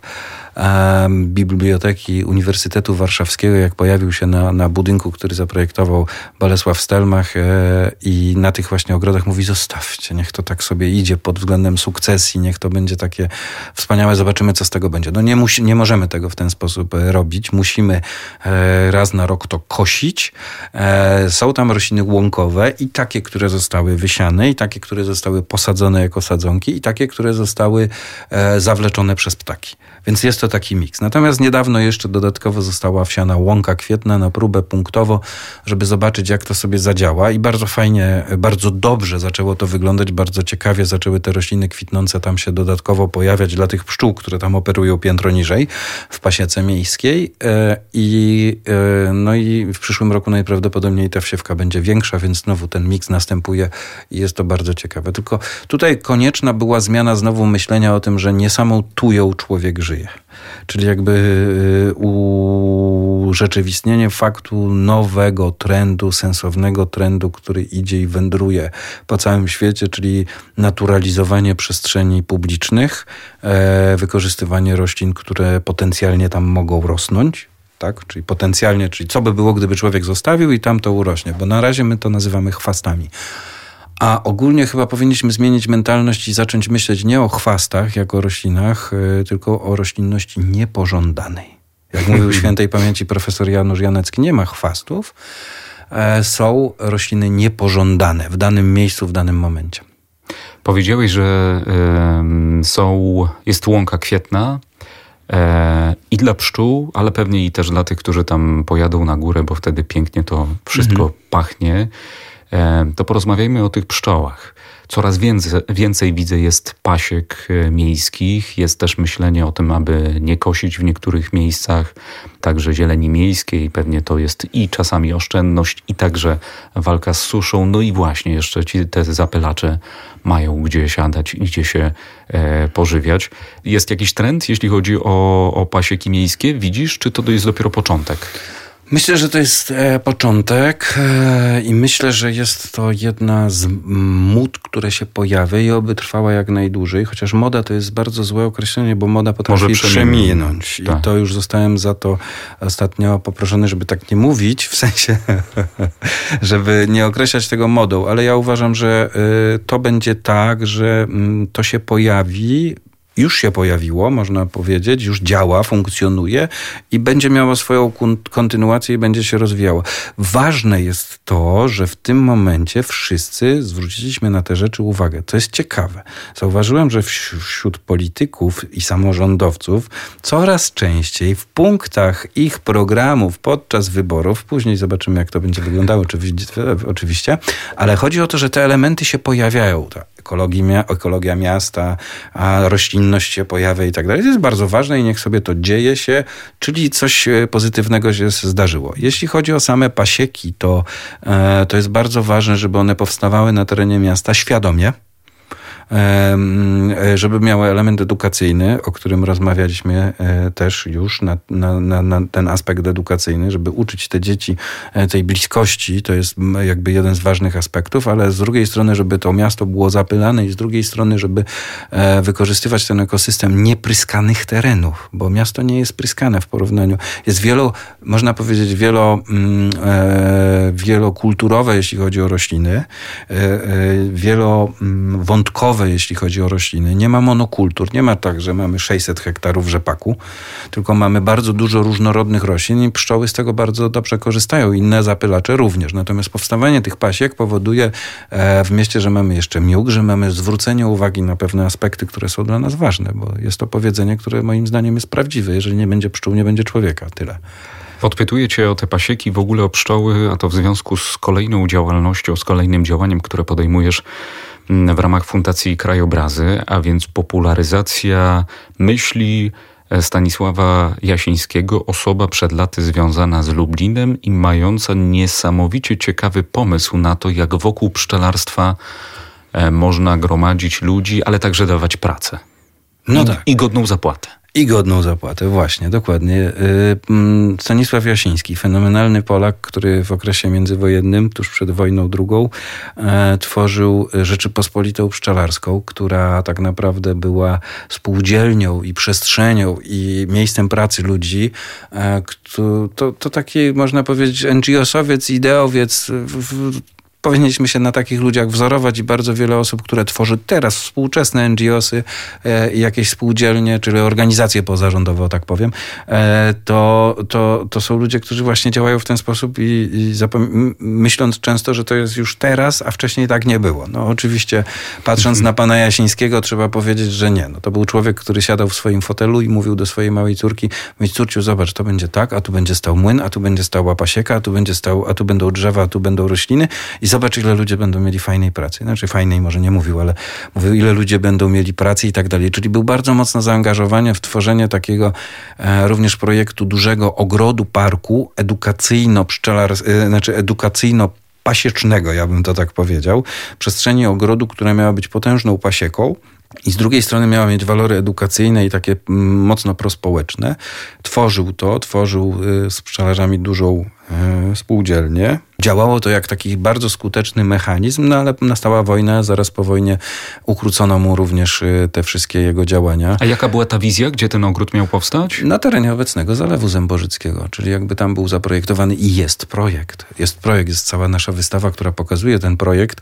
Biblioteki Uniwersytetu Warszawskiego, jak pojawił się na, na budynku, który zaprojektował Bolesław Stelmach e, i na tych właśnie ogrodach mówi zostawcie, niech to tak sobie idzie pod względem sukcesji, niech to będzie takie wspaniałe, zobaczymy co z tego będzie. No nie, musi, nie możemy tego w ten sposób e, robić, musimy e, raz na rok to kosić. Są tam rośliny łąkowe i takie, które zostały wysiane i takie, które zostały posadzone jako sadzonki i takie, które zostały zawleczone przez ptaki. Więc jest to taki miks. Natomiast niedawno jeszcze dodatkowo została wsiana łąka kwietna na próbę punktowo, żeby zobaczyć, jak to sobie zadziała. I bardzo fajnie, bardzo dobrze zaczęło to wyglądać, bardzo ciekawie zaczęły te rośliny kwitnące tam się dodatkowo pojawiać dla tych pszczół, które tam operują piętro niżej w pasiece miejskiej. E, I, e, no i w przyszłym roku najprawdopodobniej ta wsiewka będzie większa, więc znowu ten miks następuje i jest to bardzo ciekawe. Tylko tutaj konieczna była zmiana znowu myślenia o tym, że nie samą tują człowiek żyje żyje. Czyli jakby y, urzeczywistnienie faktu nowego trendu, sensownego trendu, który idzie i wędruje po całym świecie, czyli naturalizowanie przestrzeni publicznych, e, wykorzystywanie roślin, które potencjalnie tam mogą rosnąć, tak? Czyli potencjalnie, czyli co by było, gdyby człowiek zostawił i tam to urośnie, bo na razie my to nazywamy chwastami A ogólnie chyba powinniśmy zmienić mentalność i zacząć myśleć nie o chwastach, jak o roślinach, y, tylko o roślinności niepożądanej. Jak mówił *laughs* świętej pamięci profesor Janusz Janecki, nie ma chwastów, e, są rośliny niepożądane w danym miejscu, w danym momencie. Powiedziałeś, że są, jest łąka kwietna, e, i dla pszczół, ale pewnie i też dla tych, którzy tam pojadą na górę, bo wtedy pięknie to wszystko mhm. pachnie. To porozmawiajmy o tych pszczołach. Coraz więcej, więcej widzę jest pasiek e, miejskich, jest też myślenie o tym, aby nie kosić w niektórych miejscach, także zieleni miejskiej, pewnie to jest i czasami oszczędność, i także walka z suszą. No i właśnie jeszcze ci te zapylacze mają gdzie siadać i gdzie się e, pożywiać. Jest jakiś trend, jeśli chodzi o, o pasieki miejskie? Widzisz, czy to jest dopiero początek? Myślę, że to jest e, początek e, i myślę, że jest to jedna z mód, które się pojawia i oby trwała jak najdłużej, chociaż moda to jest bardzo złe określenie, bo moda potrafi Może przeminąć. I tak. to już zostałem za to ostatnio poproszony, żeby tak nie mówić, w sensie, *laughs* żeby nie określać tego modą, ale ja uważam, że e, to będzie tak, że to się pojawi już się pojawiło, można powiedzieć, już działa, funkcjonuje i będzie miało swoją kontynuację i będzie się rozwijało. Ważne jest to, że w tym momencie wszyscy zwróciliśmy na te rzeczy uwagę. To jest ciekawe. Zauważyłem, że wśród polityków i samorządowców coraz częściej w punktach ich programów podczas wyborów, później zobaczymy, jak to będzie wyglądało oczywiście, ale chodzi o to, że te elementy się pojawiają. Ta ekologia miasta, a roślinność się pojawia i tak dalej. To jest bardzo ważne i niech sobie to dzieje się, czyli coś e, pozytywnego się zdarzyło. Jeśli chodzi o same pasieki, to, e, to jest bardzo ważne, żeby one powstawały na terenie miasta świadomie żeby miały element edukacyjny, o którym rozmawialiśmy e, też już na, na, na, ten aspekt edukacyjny, żeby uczyć te dzieci e, tej bliskości, to jest jakby jeden z ważnych aspektów, ale z drugiej strony, żeby to miasto było zapylane i z drugiej strony, żeby wykorzystywać ten ekosystem niepryskanych terenów, bo miasto nie jest pryskane w porównaniu. Jest wielo, można powiedzieć, wielo, mm, wielokulturowe, jeśli chodzi o rośliny, wielowątkowe, jeśli chodzi o rośliny. Nie ma monokultur, nie ma tak, że mamy 600 hektarów rzepaku, tylko mamy bardzo dużo różnorodnych roślin i pszczoły z tego bardzo dobrze korzystają, inne zapylacze również. Natomiast powstawanie tych pasiek powoduje e, w mieście, że mamy jeszcze mióg, że mamy zwrócenie uwagi na pewne aspekty, które są dla nas ważne, bo jest to powiedzenie, które moim zdaniem jest prawdziwe. Jeżeli nie będzie pszczół, nie będzie człowieka. Tyle. Podpytuję Cię o te pasieki, w ogóle o pszczoły, a to w związku z kolejną działalnością, z kolejnym działaniem, które podejmujesz w ramach Fundacji Krajobrazy, a więc popularyzacja myśli Stanisława Jasińskiego, osoba przed laty związana z Lublinem i mająca niesamowicie ciekawy pomysł na to, jak wokół pszczelarstwa e, można gromadzić ludzi, ale także dawać pracę. No I, tak. I godną zapłatę. I godną zapłatę, właśnie, dokładnie. Y, mm, Stanisław Jasiński, fenomenalny Polak, który w okresie międzywojennym, tuż przed wojną drugą, e, tworzył Rzeczypospolitą Pszczelarską, która tak naprawdę była spółdzielnią i przestrzenią i miejscem pracy ludzi. E, to, to, taki, można powiedzieć, NGO-sowiec, ideowiec, powinniśmy się na takich ludziach wzorować i bardzo wiele osób, które tworzy teraz współczesne NGOsy, e, jakieś spółdzielnie, czyli organizacje pozarządowe, tak powiem, e, to, to, to są ludzie, którzy właśnie działają w ten sposób i, i myśląc często, że to jest już teraz, a wcześniej tak nie było. No oczywiście patrząc mhm. na pana Jasińskiego trzeba powiedzieć, że nie. No, to był człowiek, który siadał w swoim fotelu i mówił do swojej małej córki, mówić córciu, zobacz, to będzie tak, a tu będzie stał młyn, a tu będzie stała pasieka, a tu będzie stał, a tu będą drzewa, a tu będą rośliny i zobacz, ile ludzie będą mieli fajnej pracy. Znaczy fajnej może nie mówił, ale mówił, ile ludzie będą mieli pracy i tak dalej. Czyli był bardzo mocno zaangażowany w tworzenie takiego e, również projektu dużego ogrodu parku edukacyjno-pszczelar, e, znaczy edukacyjno pasiecznego, ja bym to tak powiedział, przestrzeni ogrodu, która miała być potężną pasieką, i z drugiej strony miała mieć walory edukacyjne i takie mm, mocno prospołeczne. Tworzył to, tworzył y, z pszczelarzami dużą spółdzielnie. Działało to jak taki bardzo skuteczny mechanizm, no ale nastała wojna, zaraz po wojnie ukrócono mu również y, te wszystkie jego działania. A jaka była ta wizja, gdzie ten ogród miał powstać? Na terenie obecnego Zalewu Zębożyckiego, czyli jakby tam był zaprojektowany i jest projekt. Jest projekt, jest cała nasza wystawa, która pokazuje ten projekt,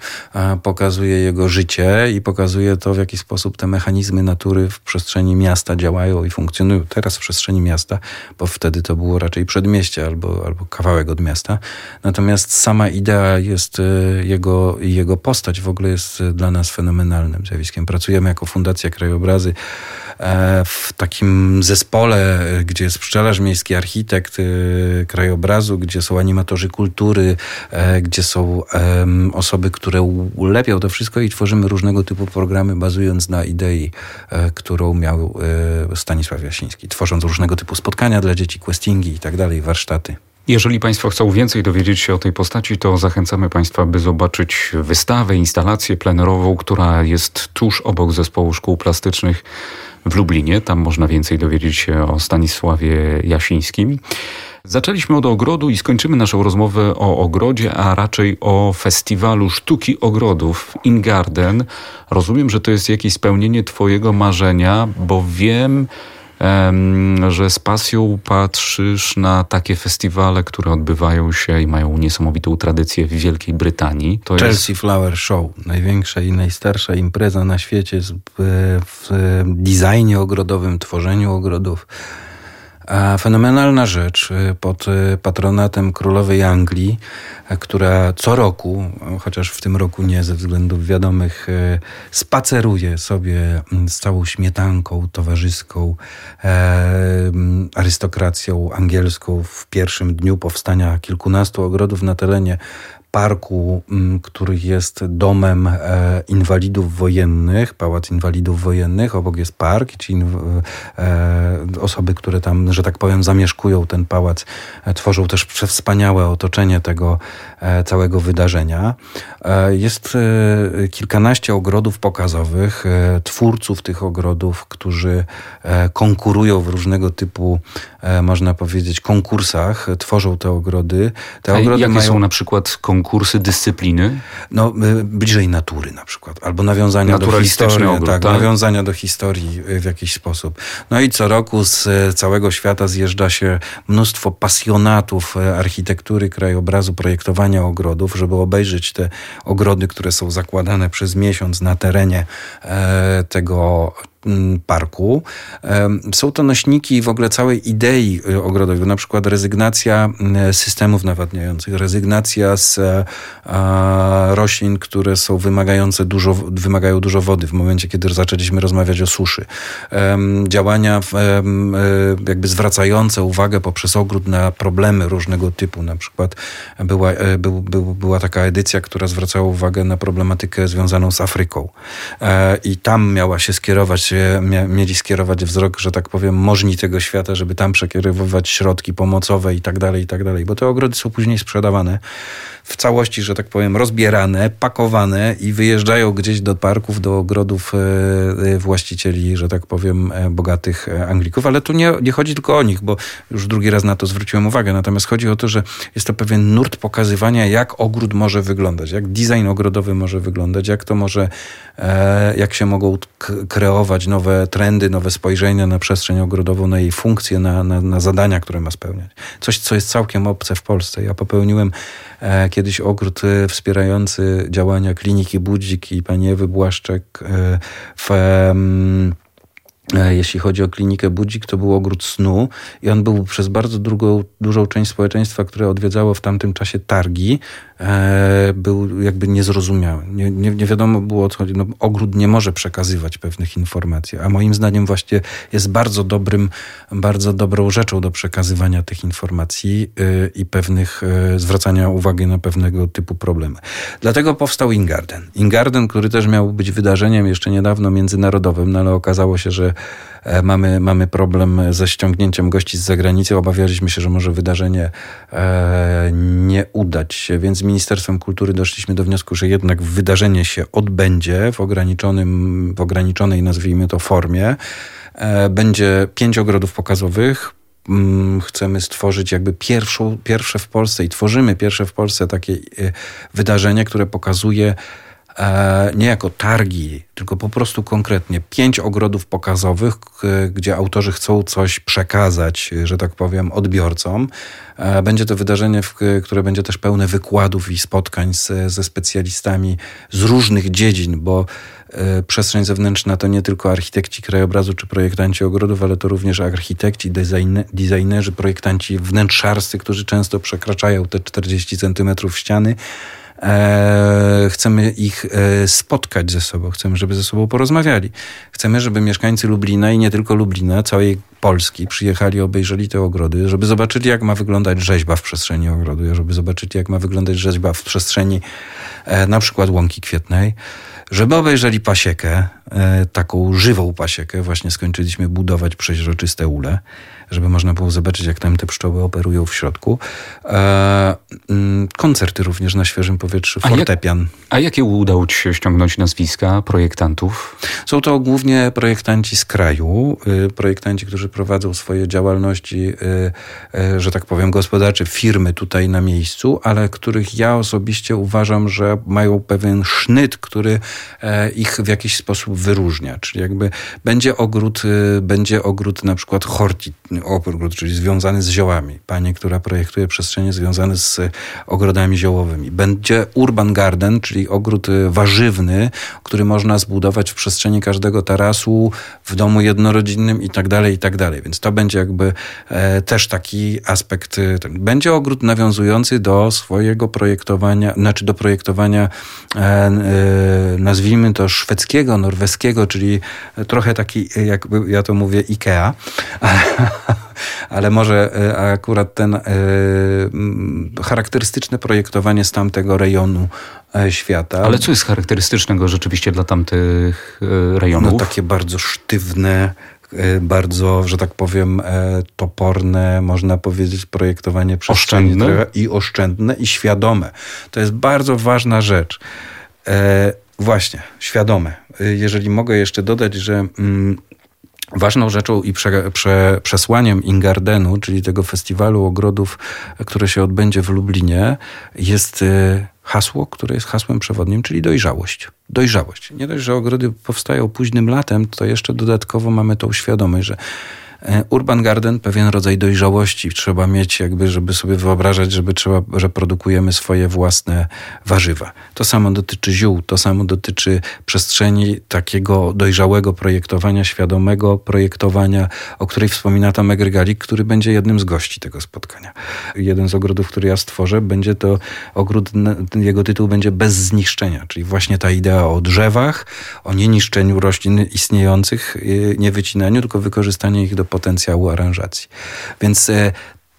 pokazuje jego życie i pokazuje to, w jaki sposób te mechanizmy natury w przestrzeni miasta działają i funkcjonują. Teraz w przestrzeni miasta, bo wtedy to było raczej przedmieście albo, albo kawałek od miasta. Natomiast sama idea jest, e, jego, jego postać w ogóle jest e, dla nas fenomenalnym zjawiskiem. Pracujemy jako Fundacja Krajobrazy e, w takim zespole, gdzie jest pszczelarz miejski, architekt krajobrazu, gdzie są animatorzy kultury, gdzie są osoby, które ulepią to wszystko i tworzymy różnego typu programy bazując na idei, którą miał Stanisław Jasiński, tworząc różnego typu spotkania dla dzieci, questingi i tak dalej, warsztaty. Jeżeli Państwo chcą więcej dowiedzieć się o tej postaci, to zachęcamy Państwa, by zobaczyć wystawę, instalację plenerową, która jest tuż obok Zespołu Szkół Plastycznych w Lublinie. Tam można więcej dowiedzieć się o Stanisławie Jasińskim. Zaczęliśmy od ogrodu i skończymy naszą rozmowę o ogrodzie, a raczej o festiwalu sztuki ogrodów In Garden. Rozumiem, że to jest jakieś spełnienie Twojego marzenia, bo wiem, że z pasją patrzysz na takie festiwale, które odbywają się i mają niesamowitą tradycję w Wielkiej Brytanii. To Chelsea jest... Flower Show, największa i najstarsza impreza na świecie w designie ogrodowym, tworzeniu ogrodów. Fenomenalna rzecz y, pod y, patronatem królowej Anglii, y, która co roku, chociaż w tym roku nie ze względów wiadomych, spaceruje sobie mm, z całą śmietanką towarzyską, mm, arystokracją angielską w pierwszym dniu powstania kilkunastu ogrodów na terenie parku, mm, który jest domem e, inwalidów wojennych, Pałac Inwalidów Wojennych, obok jest park, ci e, osoby, które tam, że tak powiem, zamieszkują ten pałac, e, tworzą też wspaniałe otoczenie tego całego wydarzenia. Jest kilkanaście ogrodów pokazowych, twórców tych ogrodów, którzy konkurują w różnego typu, można powiedzieć, konkursach, tworzą te ogrody. Te ogrody jakie mają... są na przykład konkursy konkursy dyscypliny? No, y, bliżej natury na przykład, albo nawiązania do historii. Ogród, tak, tak, nawiązania do historii w jakiś sposób. No i co roku z y, całego świata zjeżdża się mnóstwo pasjonatów y, architektury, krajobrazu, projektowania ogrodów, żeby obejrzeć te ogrody, które są zakładane przez miesiąc na terenie e, tego parku. Są to nośniki w ogóle całej idei y, ogrodowej, na przykład rezygnacja mm, systemów nawadniających, rezygnacja z e, roślin, które są wymagające dużo, wymagają dużo wody w momencie, kiedy zaczęliśmy rozmawiać o suszy. Działania e, jakby zwracające uwagę poprzez ogród na problemy różnego typu. Na przykład była, e, był, był, była taka edycja, która zwracała uwagę na problematykę związaną z Afryką. I tam miała się skierować mieli skierować wzrok, że tak powiem, możni tego świata, żeby tam przekierowywać środki pomocowe i tak dalej, i tak dalej. Bo te ogrody są później sprzedawane w całości, że tak powiem, rozbierane, pakowane i wyjeżdżają gdzieś do parków, do ogrodów e, e, właścicieli, że tak powiem, e, bogatych Anglików. Ale tu nie, nie chodzi tylko o nich, bo już drugi raz na to zwróciłem uwagę. Natomiast chodzi o to, że jest to pewien nurt pokazywania, jak ogród może wyglądać, jak design ogrodowy może wyglądać, jak to może, jak się mogą kreować nowe trendy, nowe spojrzenia na przestrzeń ogrodową, na jej funkcje, na, na, na zadania, które ma spełniać. Coś, co jest całkiem obce w Polsce. Ja popełniłem kiedyś ogród e, wspierający działania kliniki Budzik i pani Ewy Błaszczek e, w e, jeśli chodzi o klinikę Budzik, to był ogród snu i on był przez bardzo drugą, dużą część społeczeństwa, które odwiedzało w tamtym czasie targi, E, był jakby niezrozumiały. Nie, nie, nie, wiadomo było o co chodzi. No, ogród nie może przekazywać pewnych informacji, a moim zdaniem właśnie jest bardzo dobrym, bardzo dobrą rzeczą do przekazywania tych informacji y, i pewnych, y, zwracania uwagi na pewnego typu problemy. Dlatego powstał Ingarden. Ingarden, który też miał być wydarzeniem jeszcze niedawno międzynarodowym, no ale okazało się, że e, mamy, mamy problem ze ściągnięciem gości z zagranicy. Obawialiśmy się, że może wydarzenie e, nie udać się, więc Ministerstwem Kultury doszliśmy do wniosku, że jednak wydarzenie się odbędzie w, ograniczonym, w ograniczonej, nazwijmy to, formie. E, będzie pięć ogrodów pokazowych, mm, chcemy stworzyć jakby pierwszą, pierwsze w Polsce i tworzymy pierwsze w Polsce takie wydarzenie, które pokazuje E, nie jako targi, tylko po prostu konkretnie pięć ogrodów pokazowych, gdzie autorzy chcą coś przekazać, że tak powiem, odbiorcom. E, będzie to wydarzenie, które będzie też pełne wykładów i spotkań z, ze specjalistami z różnych dziedzin, bo e, przestrzeń zewnętrzna to nie tylko architekci krajobrazu czy projektanci ogrodów, ale to również architekci, designerzy, projektanci wnętrzarscy, którzy często przekraczają te 40 centymetrów ściany E, chcemy ich e, spotkać ze sobą, chcemy, żeby ze sobą porozmawiali. Chcemy, żeby mieszkańcy Lublina i nie tylko Lublina, całej Polski przyjechali, obejrzeli te ogrody, żeby zobaczyli, jak ma wyglądać rzeźba w przestrzeni ogrodu, żeby zobaczyli, jak ma wyglądać rzeźba w przestrzeni e, na przykład Łąki Kwietnej, żeby obejrzeli pasiekę, taką żywą pasiekę. Właśnie skończyliśmy budować przeźroczyste ule żeby można było zobaczyć, jak tam te pszczoły operują w środku. E, mm, koncerty również na świeżym powietrzu, fortepian. A, jak, a jakie udało Ci się ściągnąć nazwiska projektantów? Są to głównie projektanci z kraju, y, projektanci, którzy prowadzą swoje działalności, y, y, że tak powiem, gospodarcze, firmy tutaj na miejscu, ale których ja osobiście uważam, że mają pewien sznyt, który e, ich w jakiś sposób wyróżnia. Czyli jakby będzie ogród, będzie ogród na przykład horti, ogród, czyli związany z ziołami. Pani, która projektuje przestrzenie związane z ogrodami ziołowymi. Będzie urban garden, czyli ogród y, warzywny, który można zbudować w przestrzeni każdego tarasu, w domu jednorodzinnym i tak dalej, i tak dalej. Więc to będzie jakby e, też taki aspekt. Będzie ogród nawiązujący do swojego projektowania, znaczy do projektowania e, e, nazwijmy to szwedzkiego, norweskiego, czyli trochę taki, jakby ja to mówię, Ikea. *laughs* *laughs* ale może e, akurat ten e, charakterystyczne projektowanie z tamtego rejonu e, świata. Ale co jest charakterystycznego rzeczywiście dla tamtych rejonów? No takie bardzo sztywne, bardzo, że tak powiem, toporne, można powiedzieć, projektowanie przestrzeni oszczędne. i oszczędne i świadome. To jest bardzo ważna rzecz. Właśnie, świadome. Jeżeli mogę jeszcze dodać, że mm, Ważną rzeczą i prze, prze, przesłaniem Ingardenu, czyli tego festiwalu ogrodów, które się odbędzie w Lublinie, jest y, hasło, które jest hasłem przewodnim, czyli dojrzałość. Dojrzałość. Nie dość, że ogrody powstają późnym latem, to jeszcze dodatkowo mamy tą świadomość, że Urban Garden, pewien rodzaj dojrzałości trzeba mieć, jakby, żeby sobie wyobrażać, żeby trzeba, że produkujemy swoje własne warzywa. To samo dotyczy ziół, to samo dotyczy przestrzeni takiego dojrzałego projektowania, świadomego projektowania, o której wspomina tam Egregalik, który będzie jednym z gości tego spotkania. Jeden z ogrodów, który ja stworzę, będzie to ogród, jego tytuł będzie Bez zniszczenia, czyli właśnie ta idea o drzewach, o nieniszczeniu roślin istniejących, y, nie wycinaniu, tylko wykorzystanie ich do potencjału aranżacji. Więc e,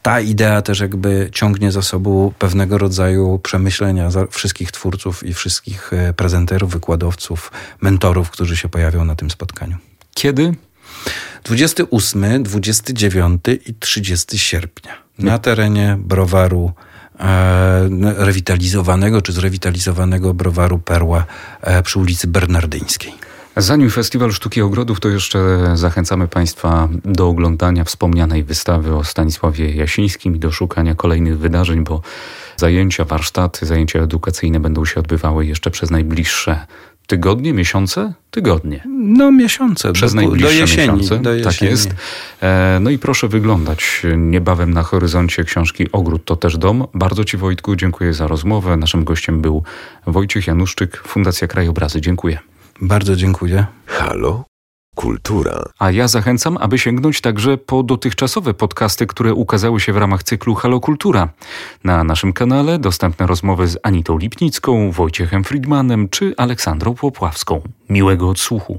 ta idea też jakby ciągnie za sobą pewnego rodzaju przemyślenia wszystkich twórców i wszystkich e, prezenterów, wykładowców, mentorów, którzy się pojawią na tym spotkaniu. Kiedy? 28, 29 i 30 sierpnia na terenie browaru e, rewitalizowanego czy zrewitalizowanego browaru Perła przy ulicy Bernardyńskiej. Zanim Festiwal Sztuki Ogrodów, to jeszcze zachęcamy Państwa do oglądania wspomnianej wystawy o Stanisławie Jasińskim i do szukania kolejnych wydarzeń, bo zajęcia, warsztaty, zajęcia edukacyjne będą się odbywały jeszcze przez najbliższe tygodnie, miesiące? Tygodnie. No miesiące. Przez do, najbliższe do jesieni, miesiące. Do jesieni. Tak jest. E, no i proszę wyglądać niebawem na horyzoncie książki Ogród to też dom. Bardzo Ci Wojtku dziękuję za rozmowę. Naszym gościem był Wojciech Januszczyk, Fundacja Krajobrazy. Dziękuję. Bardzo dziękuję. Halo? Kultura. A ja zachęcam, aby sięgnąć także po dotychczasowe podcasty, które ukazały się w ramach cyklu Halo Kultura. Na naszym kanale dostępne rozmowy z Anitą Lipnicką, Wojciechem Friedmanem czy Aleksandrą Popławską. Miłego odsłuchu.